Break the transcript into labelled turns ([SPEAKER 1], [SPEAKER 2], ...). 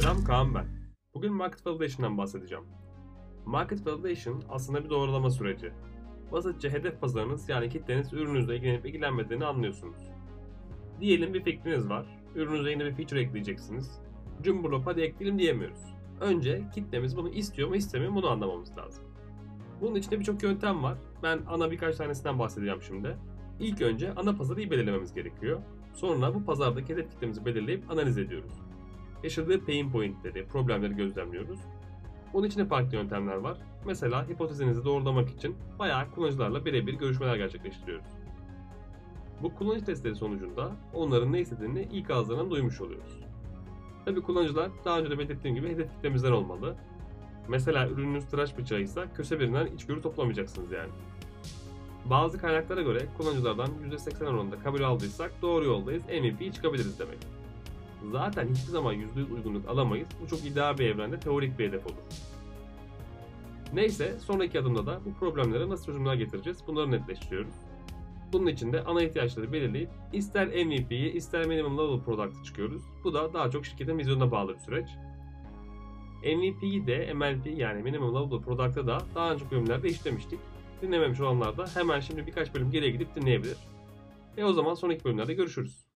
[SPEAKER 1] Selam Kaan ben. Bugün Market Validation'dan bahsedeceğim. Market Validation aslında bir doğrulama süreci. Basitçe hedef pazarınız yani kitleniz ürününüzle ilgilenip ilgilenmediğini anlıyorsunuz. Diyelim bir fikriniz var. Ürününüze yeni bir feature ekleyeceksiniz. Cumburlop hadi ekleyelim diyemiyoruz. Önce kitlemiz bunu istiyor mu istemiyor mu bunu anlamamız lazım. Bunun içinde birçok yöntem var. Ben ana birkaç tanesinden bahsedeceğim şimdi. İlk önce ana pazarı belirlememiz gerekiyor. Sonra bu pazardaki hedef kitlemizi belirleyip analiz ediyoruz. Yaşadığı pain pointleri, problemleri gözlemliyoruz. Bunun için de farklı yöntemler var. Mesela hipotezinizi doğrulamak için bayağı kullanıcılarla birebir görüşmeler gerçekleştiriyoruz. Bu kullanıcı testleri sonucunda onların ne istediğini ilk ağızlarından duymuş oluyoruz. Tabi kullanıcılar daha önce de belirttiğim gibi hedef kitlemizden olmalı. Mesela ürününüz tıraş bıçağıysa köse birinden içgörü toplamayacaksınız yani. Bazı kaynaklara göre kullanıcılardan %80 oranında kabul aldıysak doğru yoldayız, MVP'yi çıkabiliriz demek. Zaten hiçbir zaman %100 uygunluk alamayız. Bu çok ideal bir evrende teorik bir hedef olur. Neyse sonraki adımda da bu problemlere nasıl çözümler getireceğiz bunları netleştiriyoruz. Bunun için de ana ihtiyaçları belirleyip ister MVP'yi ister minimum level product'ı çıkıyoruz. Bu da daha çok şirketin vizyonuna bağlı bir süreç. MVP'yi de MLP yani minimum level product'ı da daha önce bölümlerde işlemiştik. Dinlememiş olanlar da hemen şimdi birkaç bölüm geriye gidip dinleyebilir. E o zaman sonraki bölümlerde görüşürüz.